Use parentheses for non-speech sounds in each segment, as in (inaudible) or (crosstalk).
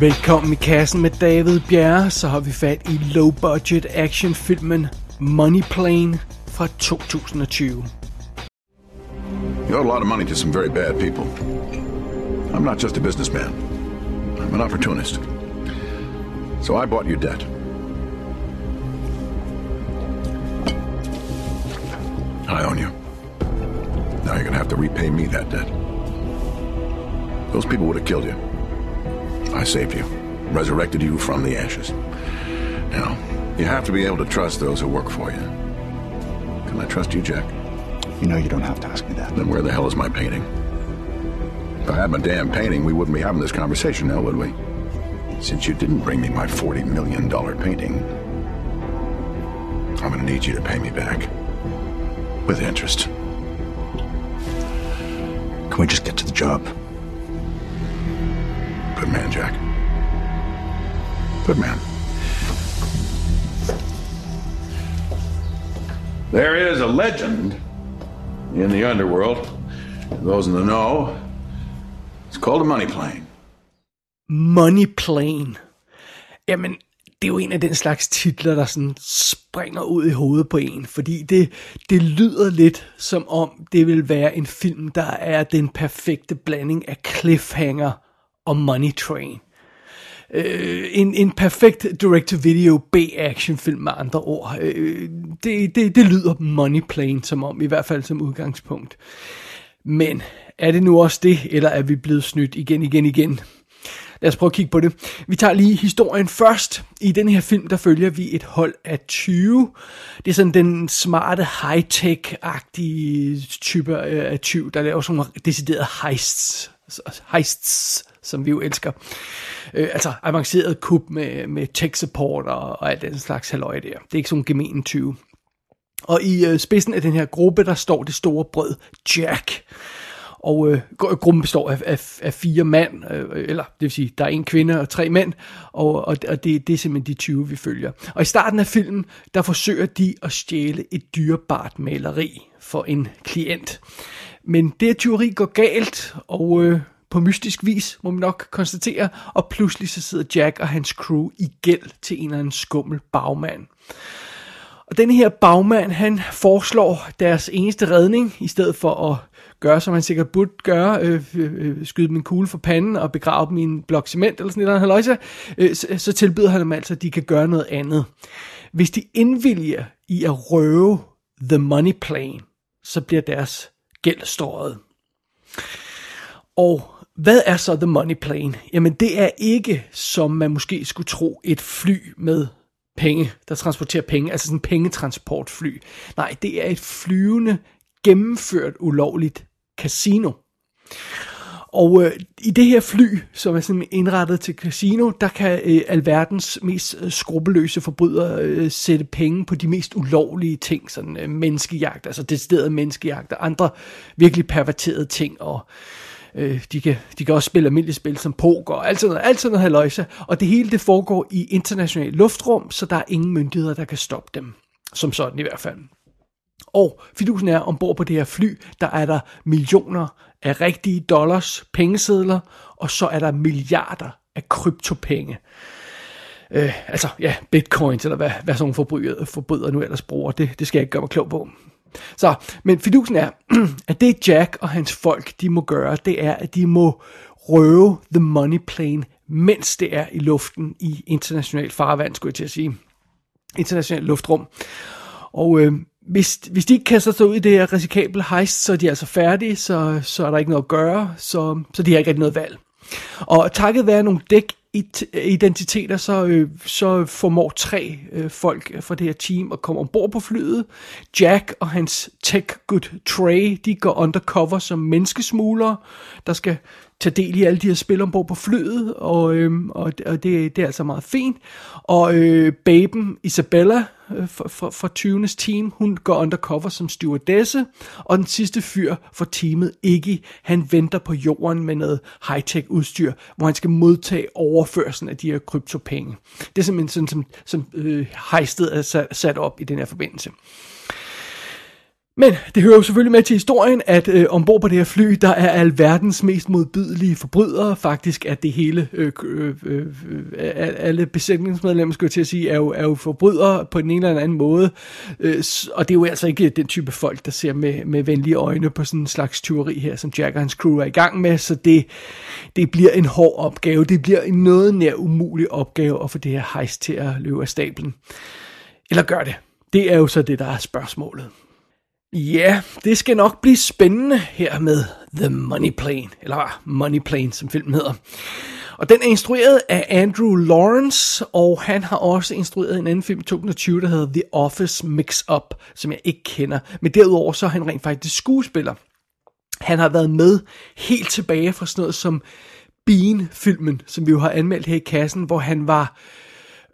Velkommen i kassen med David Bjerre, så har vi fat i low-budget actionfilmen Money Plane fra 2020. You owe a lot of money to some very bad people. I'm not just a businessman. I'm an opportunist. So I bought your debt. I own you. Now you're gonna have to repay me that debt. Those people would have killed you. I saved you, resurrected you from the ashes. Now, you have to be able to trust those who work for you. Can I trust you, Jack? You know you don't have to ask me that. Then where the hell is my painting? If I had my damn painting, we wouldn't be having this conversation now, would we? Since you didn't bring me my $40 million painting, I'm gonna need you to pay me back. With interest. Can we just get to the job? Good man, Jack. Good man. There is a legend in the underworld. Those in the know, it's called a money plane. Money Plane. Jamen, det er jo en af den slags titler, der sådan springer ud i hovedet på en, fordi det, det lyder lidt som om, det vil være en film, der er den perfekte blanding af cliffhanger og Money Train. Øh, en, en perfekt direct-to-video B-action-film med andre ord. Øh, det, det, det lyder Money Plane som om, i hvert fald som udgangspunkt. Men er det nu også det, eller er vi blevet snydt igen, igen, igen? Lad os prøve at kigge på det. Vi tager lige historien først. I den her film, der følger vi et hold af 20. Det er sådan den smarte, high-tech-agtige type øh, af 20, der laver sådan nogle deciderede heists. Altså heists, som vi jo elsker. Øh, altså avanceret kub med, med tech support og, og alt den slags halløj der. Det er ikke sådan en gemen 20. Og i øh, spidsen af den her gruppe, der står det store brød Jack. Og øh, gruppen består af, af, af fire mand, øh, eller det vil sige, der er en kvinde og tre mænd, og, og, og det, det er simpelthen de 20, vi følger. Og i starten af filmen, der forsøger de at stjæle et dyrebart maleri for en klient. Men det tyveri går galt, og øh, på mystisk vis, må man nok konstatere, og pludselig så sidder Jack og hans crew i gæld til en eller anden skummel bagmand. Og den her bagmand, han foreslår deres eneste redning, i stedet for at gøre, som han sikkert burde gøre, øh, øh, øh skyde dem en kugle for panden og begrave dem i en blok cement eller sådan noget, haløjse, øh, så, så tilbyder han dem altså, at de kan gøre noget andet. Hvis de indvilger i at røve The Money Plane, så bliver deres gæld stået. Og hvad er så The Money Plane? Jamen det er ikke, som man måske skulle tro, et fly med penge, der transporterer penge, altså sådan en pengetransportfly. Nej, det er et flyvende, gennemført ulovligt casino. Og øh, i det her fly, som er sådan indrettet til casino, der kan øh, alverdens mest øh, skrupelløse forbrydere øh, sætte penge på de mest ulovlige ting, sådan øh, menneskejagt, altså decideret menneskejagt, og andre virkelig perverterede ting, og øh, Øh, de, kan, de kan også spille almindelige spil som poker, og alt sådan noget, alt sådan noget haløjse, og det hele det foregår i international luftrum, så der er ingen myndigheder, der kan stoppe dem, som sådan i hvert fald. Og fidusen er, ombord på det her fly, der er der millioner af rigtige dollars, pengesedler, og så er der milliarder af kryptopenge. Øh, altså, ja, bitcoins, eller hvad, hvad sådan nogle forbrydere, forbrydere nu ellers bruger, det, det skal jeg ikke gøre mig klog på. Så, men fidusen er, (clears throat) at det Jack og hans folk, de må gøre, det er, at de må røve The Money Plane, mens det er i luften i international farvand, skulle jeg til at sige. International luftrum. Og øh, hvis, hvis de ikke kaster sig ud i det her risikable heist, så er de altså færdige, så, så er der ikke noget at gøre, så, så de har ikke rigtig noget valg. Og takket være nogle dæk identiteter, så, øh, så formår tre øh, folk fra det her team at komme ombord på flyet. Jack og hans tech good Trey, de går undercover som menneskesmuglere, der skal tage del i alle de her spil ombord på flyet, og, øh, og, og det, det er altså meget fint. Og øh, baben Isabella øh, fra, fra, 20'ernes team, hun går undercover som stewardesse, og den sidste fyr for teamet, Iggy, han venter på jorden med noget high-tech udstyr, hvor han skal modtage overførselen af de her kryptopenge. Det er simpelthen sådan, som, som øh, hejstet er sat op i den her forbindelse. Men det hører jo selvfølgelig med til historien, at øh, ombord på det her fly, der er alverdens mest modbydelige forbrydere. Faktisk at det hele, øh, øh, øh, øh alle besætningsmedlemmer, skal jeg til at sige, er jo, er jo forbrydere på den ene eller anden måde. Øh, og det er jo altså ikke den type folk, der ser med, med venlige øjne på sådan en slags tyveri her, som Jack og hans crew er i gang med. Så det, det bliver en hård opgave. Det bliver en noget nær umulig opgave at få det her hejst til at løbe af stablen. Eller gør det. Det er jo så det, der er spørgsmålet. Ja, det skal nok blive spændende her med The Money Plane, eller Money Plane, som filmen hedder. Og den er instrueret af Andrew Lawrence, og han har også instrueret en anden film i 2020, der hedder The Office Mix Up, som jeg ikke kender. Men derudover så er han rent faktisk skuespiller. Han har været med helt tilbage fra sådan noget som Bean-filmen, som vi jo har anmeldt her i kassen, hvor han var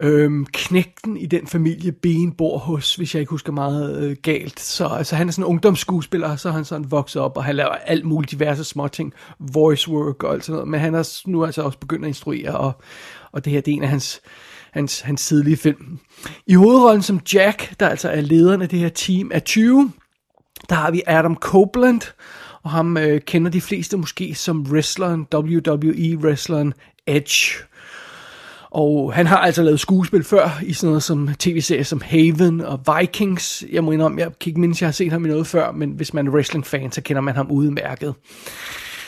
Øhm, knægten i den familie, Ben bor hos, hvis jeg ikke husker meget øh, galt. Så altså, han er sådan en ungdomsskuespiller, så er han sådan vokset op, og han laver alt muligt diverse småting, voice work og alt sådan noget. Men han er nu altså også begyndt at instruere, og, og det her det er en af hans, hans, hans tidlige film. I hovedrollen som Jack, der altså er lederen af det her team, er 20. Der har vi Adam Copeland, og ham øh, kender de fleste måske som wrestleren, WWE-wrestleren Edge. Og han har altså lavet skuespil før i sådan noget som tv-serier som Haven og Vikings. Jeg må indrømme, jeg kan ikke mindst, jeg har set ham i noget før, men hvis man er wrestling-fan, så kender man ham udmærket.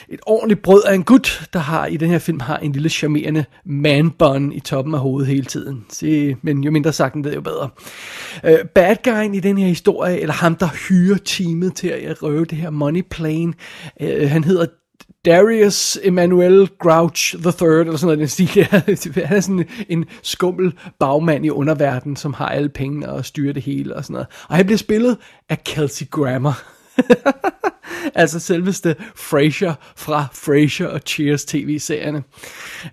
Et ordentligt brød af en gut, der har i den her film har en lille charmerende man-bun i toppen af hovedet hele tiden. Se, men jo mindre sagt, det er jo bedre. Uh, bad guyen i den her historie, eller ham, der hyrer teamet til at røve det her money plane, uh, han hedder Darius Emmanuel Grouch the Third, eller sådan noget den stil. (laughs) Han er sådan en skummel bagmand i underverdenen, som har alle pengene og styrer det hele og sådan noget. Og han bliver spillet af Kelsey Grammer. (laughs) altså selveste Frasier fra Frasier og Cheers tv-serierne.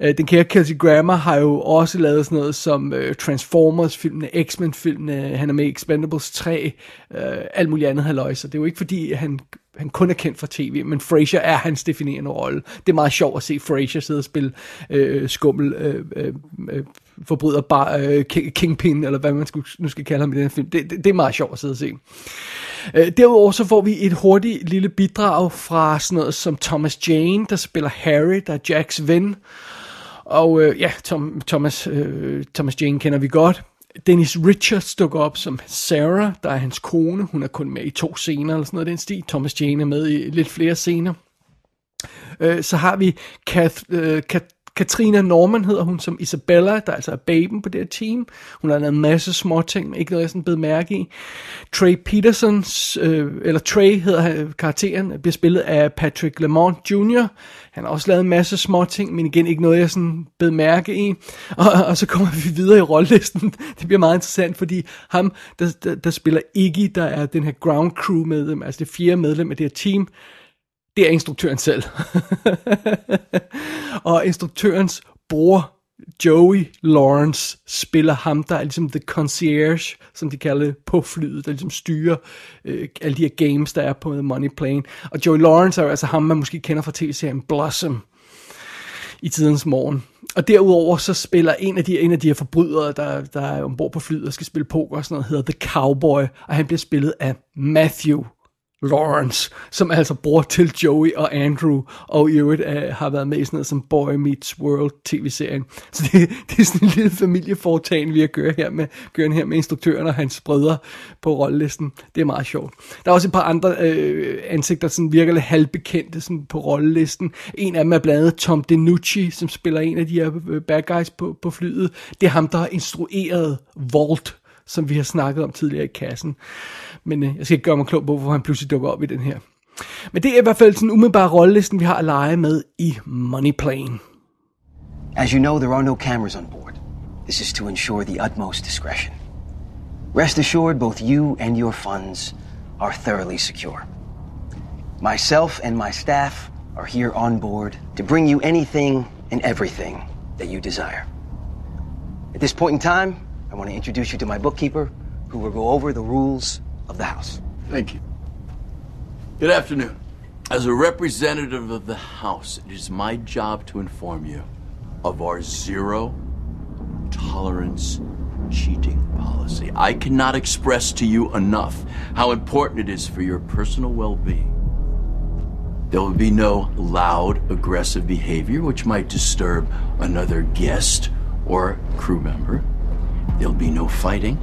Øh, den kære Kelsey Grammer har jo også lavet sådan noget som øh, Transformers-filmene, X-Men-filmene, han er med i Expendables 3, øh, alt muligt andet halløj, så det er jo ikke fordi, han han kun er kendt fra tv, men Frasier er hans definerende rolle. Det er meget sjovt at se Frasier sidde og spille øh, skummel øh, øh, øh forbryder, bar, øh, Kingpin, eller hvad man skulle, nu skal kalde ham i den film. Det, det, det er meget sjovt at sidde og se. Øh, derudover så får vi et hurtigt lille bidrag fra sådan noget som Thomas Jane, der spiller Harry, der er Jacks ven. Og øh, ja, Tom, Thomas, øh, Thomas Jane kender vi godt. Dennis Richards dukker op som Sarah, der er hans kone. Hun er kun med i to scener eller sådan noget den stil. Thomas Jane er med i lidt flere scener. Øh, så har vi Kath, øh, Kath, Katrina Norman hedder hun som Isabella, der altså er baben på det her team. Hun har lavet en masse små ting, men ikke noget, jeg sådan blevet mærke i. Trey Petersons, øh, eller Trey hedder karakteren, bliver spillet af Patrick Lamont Jr. Han har også lavet en masse små ting, men igen ikke noget, jeg sådan blevet mærke i. Og, og så kommer vi videre i rollelisten. (laughs) Det bliver meget interessant, fordi ham, der, der, der spiller Iggy, der er den her ground crew medlem, altså det fjerde medlem af det her team, det er instruktøren selv. (laughs) og instruktørens bror, Joey Lawrence, spiller ham, der er ligesom the concierge, som de kalder det, på flyet, der ligesom styrer øh, alle de her games, der er på Money Plane. Og Joey Lawrence er jo altså ham, man måske kender fra tv-serien Blossom i tidens morgen. Og derudover så spiller en af de, en af de her forbrydere, der, der er ombord på flyet og skal spille poker og sådan noget, hedder The Cowboy, og han bliver spillet af Matthew Lawrence, som altså bror til Joey og Andrew, og i øvrigt uh, har været med i sådan noget som Boy Meets World tv-serien. (laughs) Så det, det er sådan en lille familiefortagende, vi har kørt her med, kørt her med instruktøren og hans brødre på rollelisten. Det er meget sjovt. Der er også et par andre uh, ansigter, som virker lidt halvbekendte sådan på rollelisten. En af dem er blandt andet Tom DeNucci, som spiller en af de her øh, bad guys på, på flyet. Det er ham, der har instrueret Vault som vi har snakket om tidligere i kassen. Men øh, jeg skal ikke gøre mig klog på, hvorfor han pludselig dukker op i den her. Men det er i hvert fald sådan umiddelbare rollelisten, vi har at lege med i Money Plane. As you know, there are no cameras on board. This is to ensure the utmost discretion. Rest assured, both you and your funds are thoroughly secure. Myself and my staff are here on board to bring you anything and everything that you desire. At this point in time, I want to introduce you to my bookkeeper, who will go over the rules of the house. Thank you. Good afternoon. As a representative of the House, it is my job to inform you of our zero tolerance cheating policy. I cannot express to you enough how important it is for your personal well being. There will be no loud, aggressive behavior which might disturb another guest or crew member. There'll be no fighting,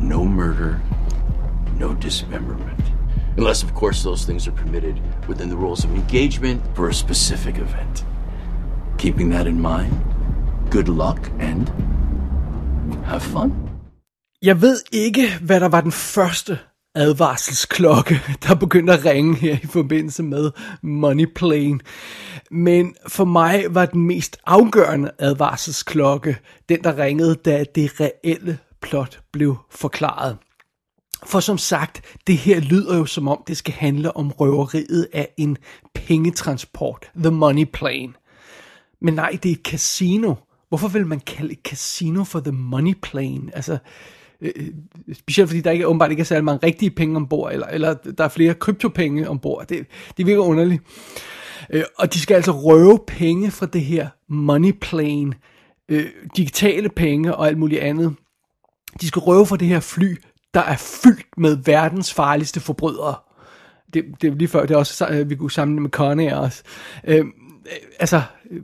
no murder, no dismemberment. Unless, of course, those things are permitted within the rules of engagement for a specific event. Keeping that in mind, good luck and have fun. Jeg ved ikke, hvad der var den første advarselsklokke, (laughs) der begyndte at ringe her i forbindelse med Money Plane. Men for mig var den mest afgørende advarselsklokke den, der ringede, da det reelle plot blev forklaret. For som sagt, det her lyder jo som om, det skal handle om røveriet af en pengetransport, The Money Plane. Men nej, det er et casino. Hvorfor vil man kalde et casino for The Money Plane? Altså, øh, specielt fordi der ikke åbenbart ikke er særlig mange rigtige penge ombord, eller, eller der er flere kryptopenge ombord. Det, det virker underligt. Øh, og de skal altså røve penge fra det her Money Plane, øh, digitale penge og alt muligt andet. De skal røve fra det her fly, der er fyldt med verdens farligste forbrydere. Det, det er lige før, det er også, øh, vi kunne sammenligne med Connie også. Øh, øh altså, øh,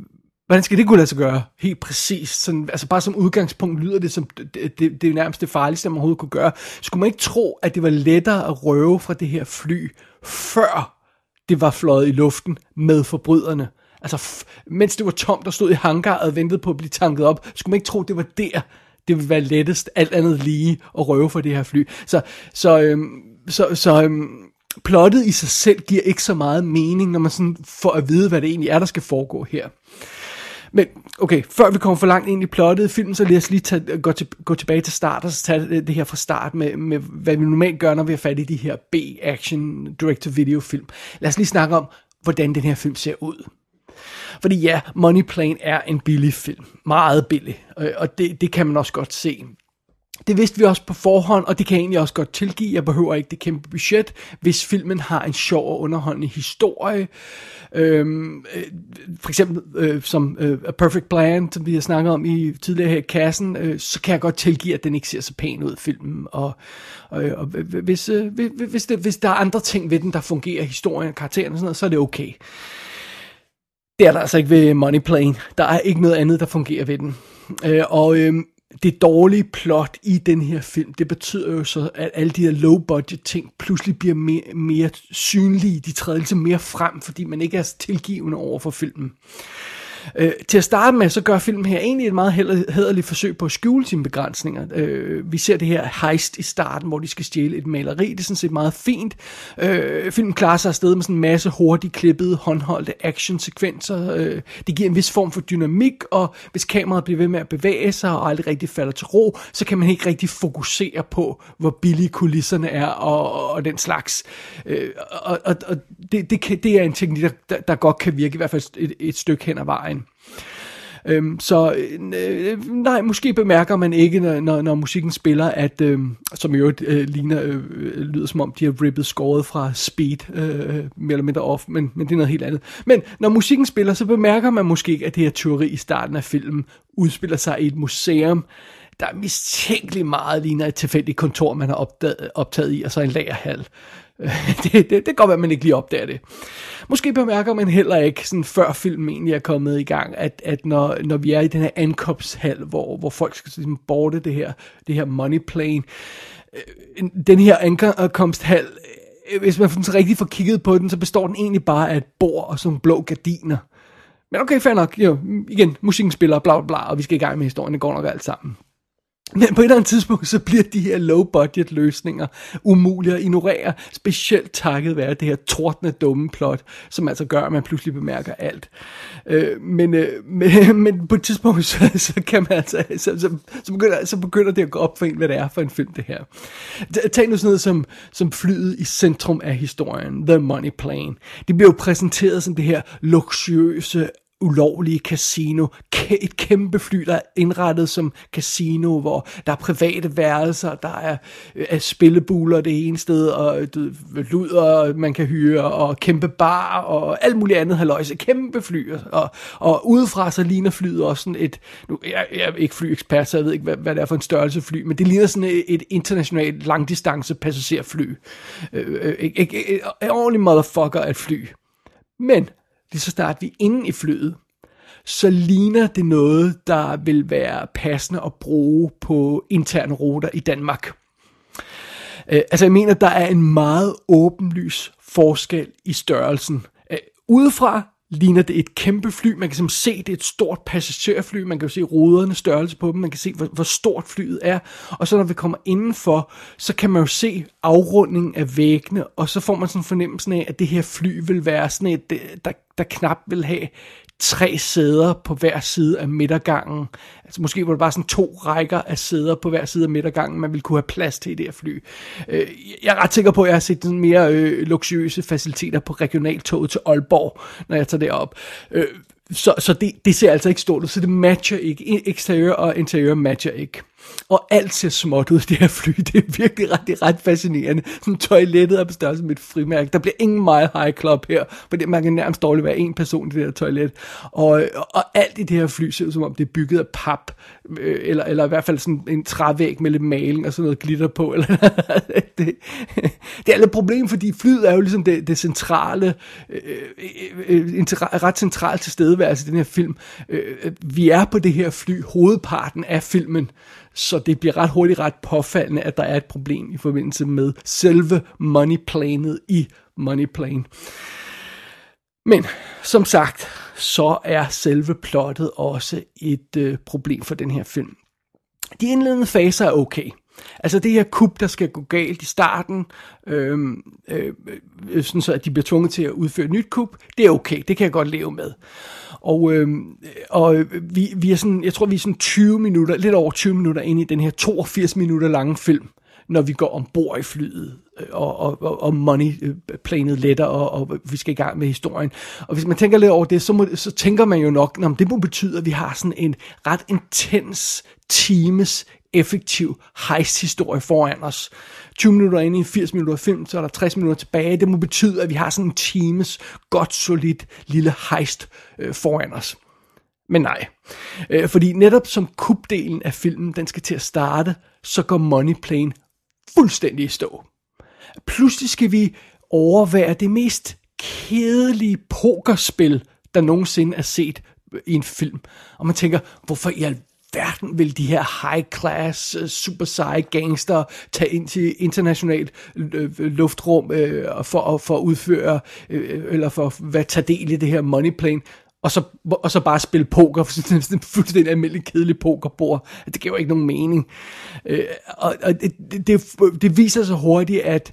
hvordan skal det kunne lade sig gøre? Helt præcis. Sådan, altså bare som udgangspunkt lyder det som det, det, det er nærmest det farligste, man overhovedet kunne gøre. Skulle man ikke tro, at det var lettere at røve fra det her fly, før det var fløjet i luften med forbryderne? Altså, f- mens det var tomt og stod i hangar og ventede på at blive tanket op, skulle man ikke tro, det var der, det ville være lettest, alt andet lige, at røve for det her fly. Så, så, øhm, så, så øhm, plottet i sig selv giver ikke så meget mening, når man sådan får at vide, hvad det egentlig er, der skal foregå her. Men okay, før vi kommer for langt ind i plottet i filmen, så lad os lige tage, gå, til, gå tilbage til start, og så tage det, det her fra start med, med, hvad vi normalt gør, når vi har fat i de her B-action direct-to-video film. Lad os lige snakke om, hvordan den her film ser ud. Fordi ja, Money Plane er en billig film. Meget billig. Øh, og det, det kan man også godt se. Det vidste vi også på forhånd, og det kan jeg egentlig også godt tilgive. Jeg behøver ikke det kæmpe budget, hvis filmen har en sjov og underholdende historie. Øhm, øh, for eksempel øh, som øh, A Perfect Plan, som vi har snakket om i tidligere her i kassen, øh, så kan jeg godt tilgive, at den ikke ser så pæn ud, filmen. Og, og, og hvis, øh, hvis, hvis, det, hvis der er andre ting ved den, der fungerer, historien, karakteren og sådan noget, så er det okay. Det er der altså ikke ved Money Plane. Der er ikke noget andet, der fungerer ved den. Øh, og øh, det dårlige plot i den her film, det betyder jo så, at alle de her low budget ting pludselig bliver mere, mere synlige. De træder ligesom mere frem, fordi man ikke er tilgivende over for filmen. Øh, til at starte med, så gør filmen her egentlig et meget hederligt forsøg på at skjule sine begrænsninger. Øh, vi ser det her heist i starten, hvor de skal stjæle et maleri. Det er sådan set meget fint. Øh, filmen klarer sig afsted med sådan en masse hurtigt klippede, håndholdte actionsekvenser. Øh, det giver en vis form for dynamik, og hvis kameraet bliver ved med at bevæge sig og aldrig rigtig falder til ro, så kan man ikke rigtig fokusere på, hvor billige kulisserne er og, og, og den slags. Øh, og og, og det, det, kan, det er en teknik, der, der, der godt kan virke, i hvert fald et, et stykke hen ad vejen. Øhm, så øh, nej, måske bemærker man ikke, når, når, når musikken spiller, at øh, som i øvrigt øh, ligner, øh, lyder som om de har rippet scoret fra Speed, øh, mere eller mindre off, men, men det er noget helt andet. Men når musikken spiller, så bemærker man måske ikke, at det her teori i starten af filmen udspiller sig i et museum, der mistænkeligt meget ligner et tilfældigt kontor, man har opdaget, optaget i, og så en lagerhal. (laughs) det, det, det kan godt være, at man ikke lige opdager det. Måske bemærker man heller ikke, sådan før filmen egentlig er kommet i gang, at, at når, når vi er i den her ankomsthal, hvor, hvor folk skal ligesom borte det her, det her money plane, øh, den her ankomsthal, øh, hvis man så rigtig får kigget på den, så består den egentlig bare af et bord og sådan blå gardiner. Men okay, fair nok. Jo, igen, musikken spiller, bla bla bla, og vi skal i gang med historien. Det går nok alt sammen. Men på et eller andet tidspunkt, så bliver de her low-budget løsninger umulige at ignorere, specielt takket være det her tordne dumme plot, som altså gør, at man pludselig bemærker alt. Øh, men, øh, men, (laughs) men på et tidspunkt, så, så kan man altså, så, så, så, begynder, så begynder det at gå op for en, hvad det er for en film, det her. Tag nu sådan noget som, som flyet i centrum af historien, The Money Plane. Det bliver jo præsenteret som det her luksuriøse, ulovlige casino. Et kæmpe fly, der er indrettet som casino, hvor der er private værelser, der er, øh, er spillebuler det ene sted, og øh, du, luder, man kan hyre, og kæmpe bar, og alt muligt andet haløjse. Kæmpe fly, og, og udefra så ligner flyet også sådan et, nu, jeg, jeg er ikke flyekspert, så jeg ved ikke, hvad, hvad det er for en størrelse fly, men det ligner sådan et, et internationalt langdistance passagerfly. Øh, øh, øh, øh, øh, et motherfucker af et fly. Men lige så snart vi er inde i flyet, så ligner det noget, der vil være passende at bruge på interne ruter i Danmark. Øh, altså jeg mener, der er en meget åbenlys forskel i størrelsen. Øh, udefra ligner det et kæmpe fly. Man kan simpelthen se, det er et stort passagerfly. Man kan jo se ruderne størrelse på dem. Man kan se, hvor, hvor stort flyet er. Og så når vi kommer indenfor, så kan man jo se afrundingen af væggene. Og så får man sådan fornemmelsen af, at det her fly vil være sådan et, øh, der, der knap vil have tre sæder på hver side af midtergangen. Altså måske var det bare sådan to rækker af sæder på hver side af midtergangen, man ville kunne have plads til i det her fly. Øh, jeg er ret sikker på, at jeg har set sådan mere øh, luksuriøse faciliteter på regionaltoget til Aalborg, når jeg tager det op. Øh, så så det, det ser altså ikke stort ud, så det matcher ikke. Eksteriør og interiør matcher ikke. Og alt ser småt ud, (laughs) det her fly. Det er virkelig ret, det er ret fascinerende. Sådan toilettet er på størrelse med et frimærke. Der bliver ingen meget High Club her, for man kan nærmest dårligt være en person i det her toilet. Og, og alt i det her fly ser ud som om, det er bygget af pap, øh, eller, eller i hvert fald sådan en trævæg med lidt maling og sådan noget glitter på. (laughs) Eller, det, det er lidt problem, fordi flyet er jo ligesom det, det centrale, øh, øh, øh en ret central tilstedeværelse i den her film. Øh, øh, vi er på det her fly, hovedparten af filmen, så det bliver ret hurtigt ret påfaldende, at der er et problem i forbindelse med selve moneyplanet i Moneyplane. Men som sagt, så er selve plottet også et øh, problem for den her film. De indledende faser er okay. Altså det her kup, der skal gå galt i starten, øh, øh, sådan så at de bliver tvunget til at udføre et nyt kup, det er okay, det kan jeg godt leve med. Og, øh, og vi, vi er sådan, jeg tror vi er sådan 20 minutter, lidt over 20 minutter ind i den her 82 minutter lange film, når vi går ombord i flyet, øh, og, og, og, og money-planet øh, letter, og, og vi skal i gang med historien. Og hvis man tænker lidt over det, så, må, så tænker man jo nok, at det må betyde, at vi har sådan en ret intens times effektiv heist-historie foran os. 20 minutter ind i 80 minutter film, så er der 60 minutter tilbage. Det må betyde, at vi har sådan en times godt solidt lille heist øh, foran os. Men nej. Øh, fordi netop som kubdelen af filmen, den skal til at starte, så går Money Plane fuldstændig i stå. Pludselig skal vi overvære det mest kedelige pokerspil, der nogensinde er set øh, i en film. Og man tænker, hvorfor i verden vil de her high-class, øh, super seje gangster tage ind til internationalt øh, luftrum øh, for, for at udføre, øh, eller for at tage del i det her money plane, og så, og så bare spille poker, (laughs) for sådan en fuldstændig almindelig kedelig pokerbord. Det giver jo ikke nogen mening. Øh, og og det, det, det viser sig hurtigt, at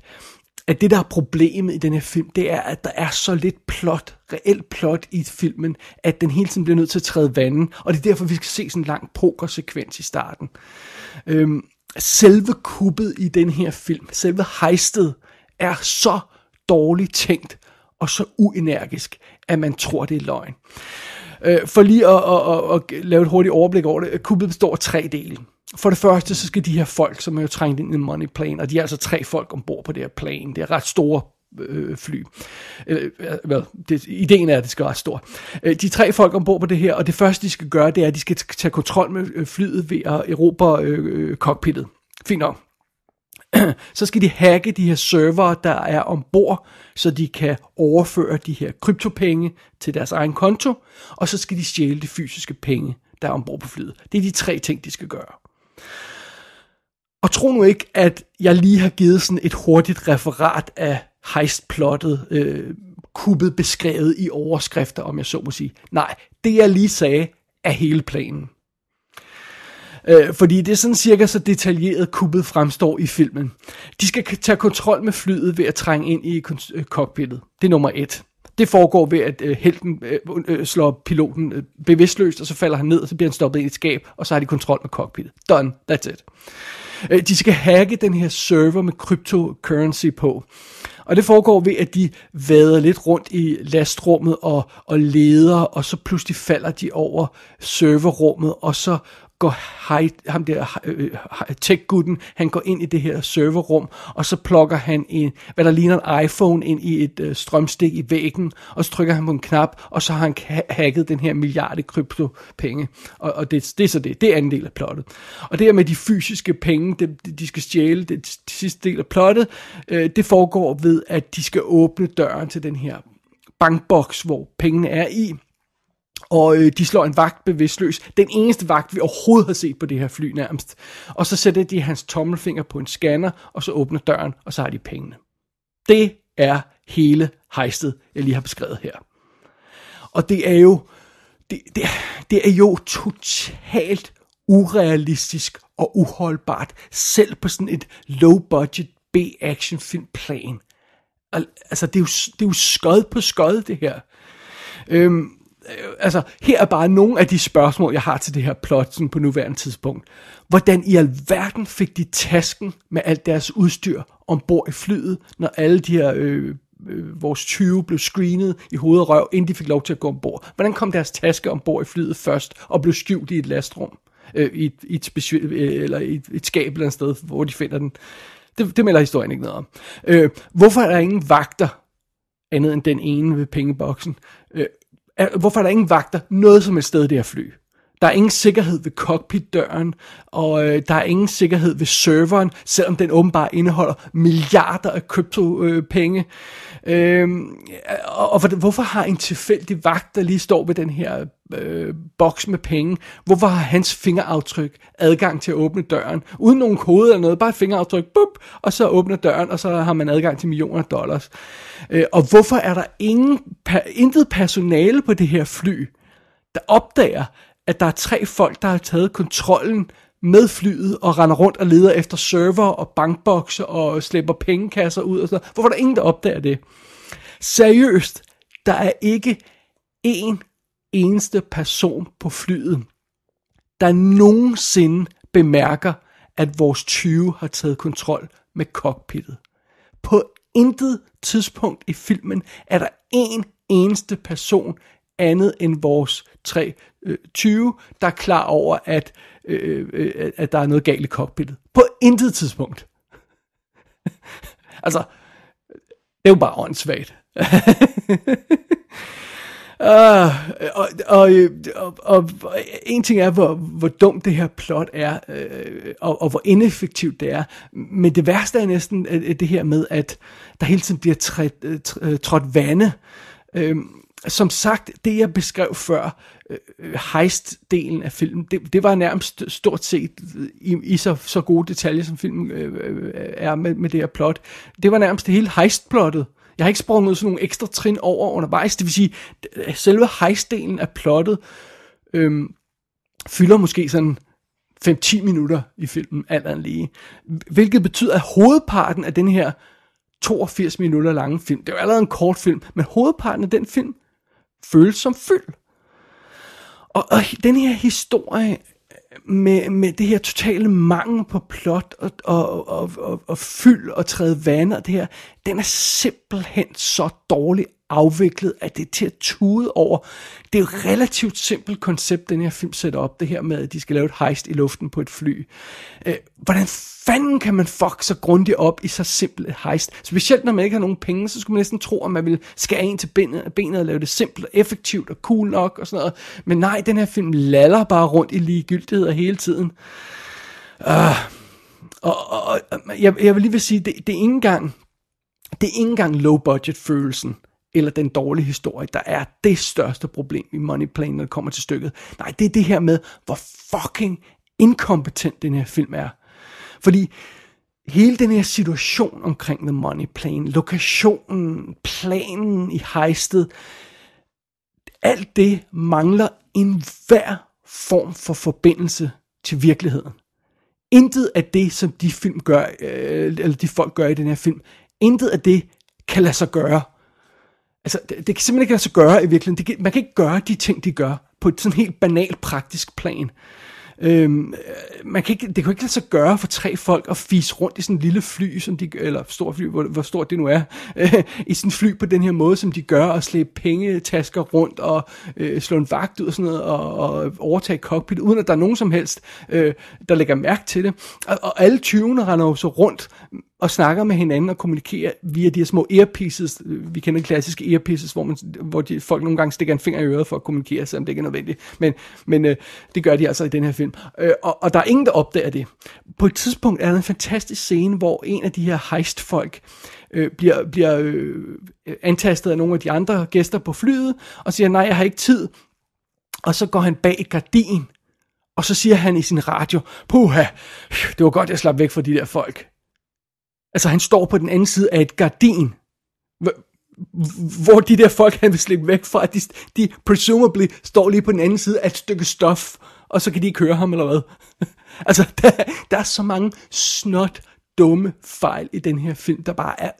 at det, der er problemet i den her film, det er, at der er så lidt plot, reelt plot i filmen, at den hele tiden bliver nødt til at træde vandet, og det er derfor, vi skal se sådan en lang pokersekvens i starten. Øhm, selve kuppet i den her film, selve hejstet, er så dårligt tænkt og så uenergisk, at man tror, det er løgn. Øh, for lige at, at, at, at lave et hurtigt overblik over det, kuppet består af tre dele. For det første, så skal de her folk, som er jo trængt ind i money plane, og de er altså tre folk ombord på det her plane. Det er ret store øh, fly. Øh, øh well, det, ideen er, at det skal være ret stort. Øh, de tre folk ombord på det her, og det første, de skal gøre, det er, at de skal tage kontrol med øh, flyet ved at erobre øh, øh, cockpittet. Fint nok. (clears throat) så skal de hacke de her server, der er ombord, så de kan overføre de her kryptopenge til deres egen konto, og så skal de stjæle de fysiske penge, der er ombord på flyet. Det er de tre ting, de skal gøre. Og tro nu ikke, at jeg lige har givet sådan et hurtigt referat af heistplottet, øh, kuppet beskrevet i overskrifter, om jeg så må sige. Nej, det jeg lige sagde, er hele planen. Øh, fordi det er sådan cirka så detaljeret kuppet fremstår i filmen. De skal tage kontrol med flyet ved at trænge ind i øh, cockpittet. Det er nummer et. Det foregår ved, at øh, helten øh, øh, slår piloten øh, bevidstløst, og så falder han ned, og så bliver han stoppet i et skab, og så har de kontrol med cockpittet. Done. That's it. Øh, de skal hacke den her server med cryptocurrency på. Og det foregår ved, at de vader lidt rundt i lastrummet og, og leder, og så pludselig falder de over serverrummet, og så går hej, ham der øh, øh, øh, tech-gutten, han går ind i det her serverrum, og så plukker han en, hvad der ligner en iPhone ind i et øh, strømstik i væggen, og så trykker han på en knap, og så har han hacket den her milliarde kryptopenge. Og, og det, det er så det, det er en del af plottet. Og det her med de fysiske penge, det, de skal stjæle, det, det sidste del af plottet, øh, det foregår ved, at de skal åbne døren til den her bankboks, hvor pengene er i, og øh, de slår en vagt bevidstløs. Den eneste vagt, vi overhovedet har set på det her fly nærmest. Og så sætter de hans tommelfinger på en scanner, og så åbner døren, og så har de pengene. Det er hele hejstet, jeg lige har beskrevet her. Og det er jo, det, det, det er jo totalt urealistisk og uholdbart, selv på sådan et low-budget B-action-filmplan. Al, Altså, det er, jo, det er jo skød på skød, det her. Øhm, Øh, altså, her er bare nogle af de spørgsmål, jeg har til det her plot sådan på nuværende tidspunkt. Hvordan i alverden fik de tasken med alt deres udstyr ombord i flyet, når alle de her øh, øh, vores 20 blev screenet i hoved og røv, inden de fik lov til at gå ombord? Hvordan kom deres taske ombord i flyet først og blev skjult i et lastrum? Øh, i, et, i, et speci- øh, eller i et, et skab eller et sted, hvor de finder den. Det, det melder historien ikke noget om. Øh, hvorfor er der ingen vagter, andet end den ene ved pengeboksen? Øh, er, hvorfor er der ingen vagter noget som et sted i det her fly? Der er ingen sikkerhed ved cockpitdøren, og øh, der er ingen sikkerhed ved serveren, selvom den åbenbart indeholder milliarder af kryptopenge. Øhm, og, og hvorfor har en tilfældig vagt, der lige står ved den her øh, boks med penge, hvorfor har hans fingeraftryk adgang til at åbne døren, uden nogen kode eller noget, bare et fingeraftryk, bup, og så åbner døren, og så har man adgang til millioner af dollars. Øh, og hvorfor er der ingen, intet personale på det her fly, der opdager, at der er tre folk, der har taget kontrollen med flyet og render rundt og leder efter server og bankbokse og slæber pengekasser ud og sådan Hvorfor er der ingen, der opdager det? Seriøst, der er ikke én eneste person på flyet, der nogensinde bemærker, at vores 20 har taget kontrol med cockpittet. På intet tidspunkt i filmen er der en eneste person andet end vores 3 øh, 20, der er klar over, at, øh, øh, at der er noget galt i cockpittet. På intet tidspunkt. altså, det er jo bare åndssvagt. (laughs) Uh, og, og, og, og en ting er, hvor, hvor dumt det her plot er, øh, og, og hvor ineffektivt det er. Men det værste er næsten det her med, at der hele tiden bliver træt, øh, trådt vande. Øh, som sagt, det jeg beskrev før, øh, øh, heist-delen af filmen, det, det var nærmest stort set i, i så, så gode detaljer, som filmen øh, øh, er med, med det her plot. Det var nærmest det hele heist-plottet. Jeg har ikke sprunget sådan nogle ekstra trin over undervejs. Det vil sige, selve heistdelen af plottet øh, fylder måske sådan 5-10 minutter i filmen, alt andet lige. Hvilket betyder, at hovedparten af den her 82 minutter lange film, det er jo allerede en kort film, men hovedparten af den film føles som fyld. Og, og den her historie med, med det her totale mangel på plot og, og, og, og, og fyld og træde vand og det her, den er simpelthen så dårlig afviklet, at det er til at tude over. Det er et relativt simpelt koncept, den her film sætter op, det her med, at de skal lave et heist i luften på et fly. Øh, hvordan fanden kan man fuck så grundigt op i så simpelt et heist? Specielt når man ikke har nogen penge, så skulle man næsten tro, at man ville skære ind til benet, benet og lave det simpelt og effektivt og cool nok og sådan noget. Men nej, den her film laller bare rundt i ligegyldigheder hele tiden. Uh, og, og, og jeg, jeg vil lige vil sige, det, det er ikke engang, det er ikke engang low budget følelsen eller den dårlige historie, der er det største problem i Money Plane, når det kommer til stykket. Nej, det er det her med, hvor fucking inkompetent den her film er. Fordi hele den her situation omkring The Money Plane, lokationen, planen i hejstet, alt det mangler en hver form for forbindelse til virkeligheden. Intet af det, som de film gør, øh, eller de folk gør i den her film, intet af det kan lade sig gøre Altså, det, det kan simpelthen ikke lade sig gøre i virkeligheden. Det man kan ikke gøre de ting, de gør, på et sådan helt banalt praktisk plan. Øhm, øh, man kan ikke, det kan ikke lade sig gøre for tre folk at fise rundt i sådan en lille fly, som de, eller stor fly, hvor, hvor stort det nu er, øh, (laughs) i sådan en fly på den her måde, som de gør, og slæbe pengetasker rundt, og øh, slå en vagt ud og sådan noget, og, og overtage cockpit, uden at der er nogen som helst, øh, der lægger mærke til det. Og, og alle 20'erne render jo så rundt og snakker med hinanden og kommunikerer via de her små earpieces. Vi kender de klassiske earpieces, hvor, man, hvor de, folk nogle gange stikker en finger i øret for at kommunikere, selvom det ikke er nødvendigt. Men, men øh, det gør de altså i den her film. Øh, og, og der er ingen, der opdager det. På et tidspunkt er der en fantastisk scene, hvor en af de her heist-folk øh, bliver, bliver øh, antastet af nogle af de andre gæster på flyet, og siger, nej, jeg har ikke tid. Og så går han bag et gardin, og så siger han i sin radio, puha, det var godt, jeg slap væk fra de der folk. Altså, han står på den anden side af et gardin, hvor de der folk, han vil slippe væk fra, de, de presumably står lige på den anden side af et stykke stof, og så kan de ikke høre ham, eller hvad? (laughs) altså, der, der er så mange snot dumme fejl i den her film, der bare er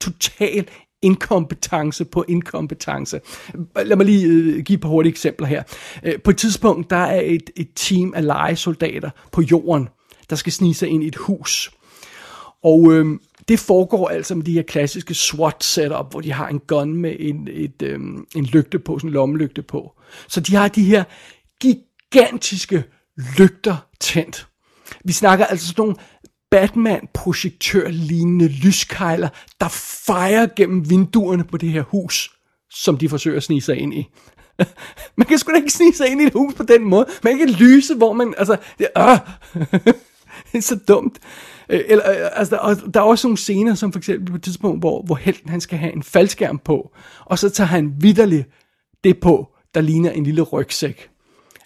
total inkompetence på inkompetence. Lad mig lige øh, give et par hurtige eksempler her. Øh, på et tidspunkt, der er et, et team af legesoldater på jorden, der skal snige sig ind i et hus. Og øh, det foregår altså med de her klassiske SWAT-setup, hvor de har en gun med en, et, øh, en lygte på, sådan en lommelygte på. Så de har de her gigantiske lygter tændt. Vi snakker altså sådan nogle Batman-projektør-lignende lyskejler, der fejrer gennem vinduerne på det her hus, som de forsøger at snige sig ind i. (laughs) man kan sgu da ikke snige sig ind i et hus på den måde. Man kan ikke lyse, hvor man... Altså, det, øh, (laughs) det (laughs) er så dumt. Øh, eller, øh, altså, der, der er også nogle scener, som for eksempel på et tidspunkt, hvor, hvor helten han skal have en faldskærm på, og så tager han vidderligt det på, der ligner en lille rygsæk.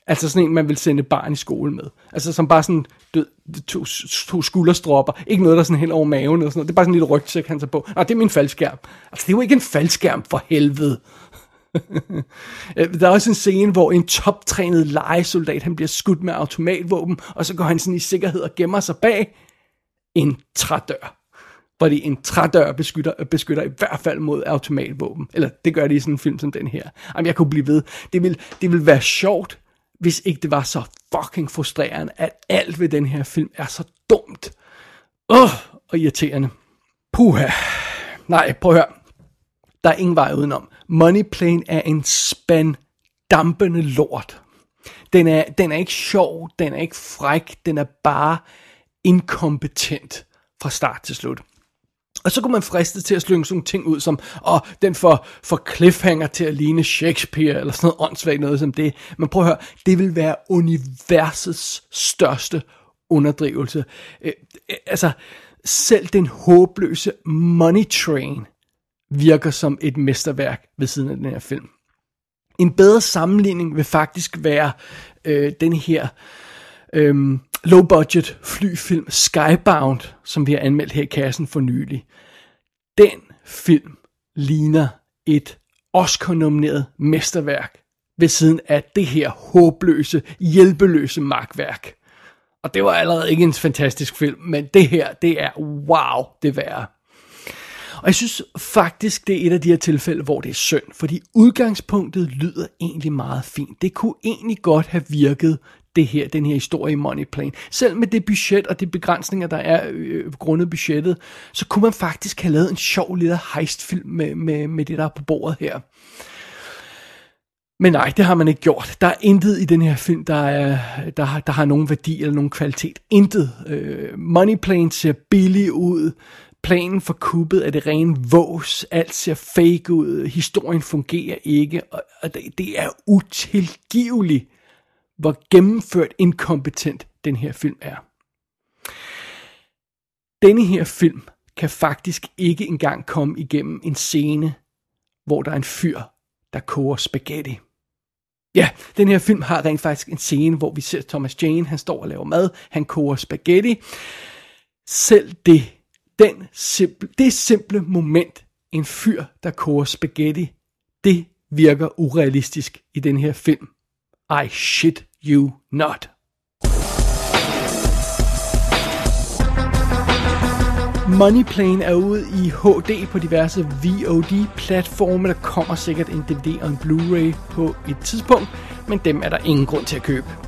Altså sådan en, man vil sende barn i skole med. Altså som bare sådan død, to, to skulderstropper. Ikke noget, der sådan hen over maven eller sådan noget. Det er bare sådan en lille rygsæk, han tager på. Nej, det er min faldskærm. Altså det er jo ikke en faldskærm for helvede. (laughs) Øh, der er også en scene, hvor en toptrænet legesoldat, han bliver skudt med automatvåben, og så går han sådan i sikkerhed og gemmer sig bag en trædør. Fordi en trædør beskytter, beskytter i hvert fald mod automatvåben. Eller det gør de i sådan en film som den her. Jamen, jeg kunne blive ved. Det vil, det vil være sjovt, hvis ikke det var så fucking frustrerende, at alt ved den her film er så dumt. Åh, oh, og irriterende. Puha. Nej, prøv at høre. Der er ingen vej udenom. Moneyplane er en spand dampende lort. Den er, den er ikke sjov, den er ikke fræk, den er bare inkompetent fra start til slut. Og så kunne man friste til at slynge sådan ting ud som, åh, oh, den får, får cliffhanger til at ligne Shakespeare, eller sådan noget åndssvagt noget som det. Men prøv at høre, det vil være universets største underdrivelse. Øh, øh, altså, selv den håbløse Money Train virker som et mesterværk ved siden af den her film. En bedre sammenligning vil faktisk være øh, den her øh, low-budget flyfilm Skybound, som vi har anmeldt her i kassen for nylig. Den film ligner et Oscar-nomineret mesterværk ved siden af det her håbløse, hjælpeløse magtværk. Og det var allerede ikke en fantastisk film, men det her, det er wow, det værre. Og jeg synes faktisk, det er et af de her tilfælde, hvor det er synd, fordi udgangspunktet lyder egentlig meget fint. Det kunne egentlig godt have virket det her, den her historie i Money Plane. Selv med det budget og de begrænsninger, der er øh, øh grundet budgettet, så kunne man faktisk have lavet en sjov lille heistfilm med, med, med det, der er på bordet her. Men nej, det har man ikke gjort. Der er intet i den her film, der, er, der, der har nogen værdi eller nogen kvalitet. Intet. Øh, Money Plane ser billig ud. Planen for kuppet er det rene vås. Alt ser fake ud. Historien fungerer ikke. Og, og det, det er utilgiveligt hvor gennemført inkompetent den her film er. Denne her film kan faktisk ikke engang komme igennem en scene, hvor der er en fyr, der koger spaghetti. Ja, den her film har rent faktisk en scene, hvor vi ser Thomas Jane, han står og laver mad, han koger spaghetti. Selv det, den simple, det simple moment, en fyr, der koger spaghetti, det virker urealistisk i den her film. I shit you not. Moneyplane er ude i HD på diverse VOD-platforme. Der kommer sikkert en DVD og en Blu-ray på et tidspunkt, men dem er der ingen grund til at købe.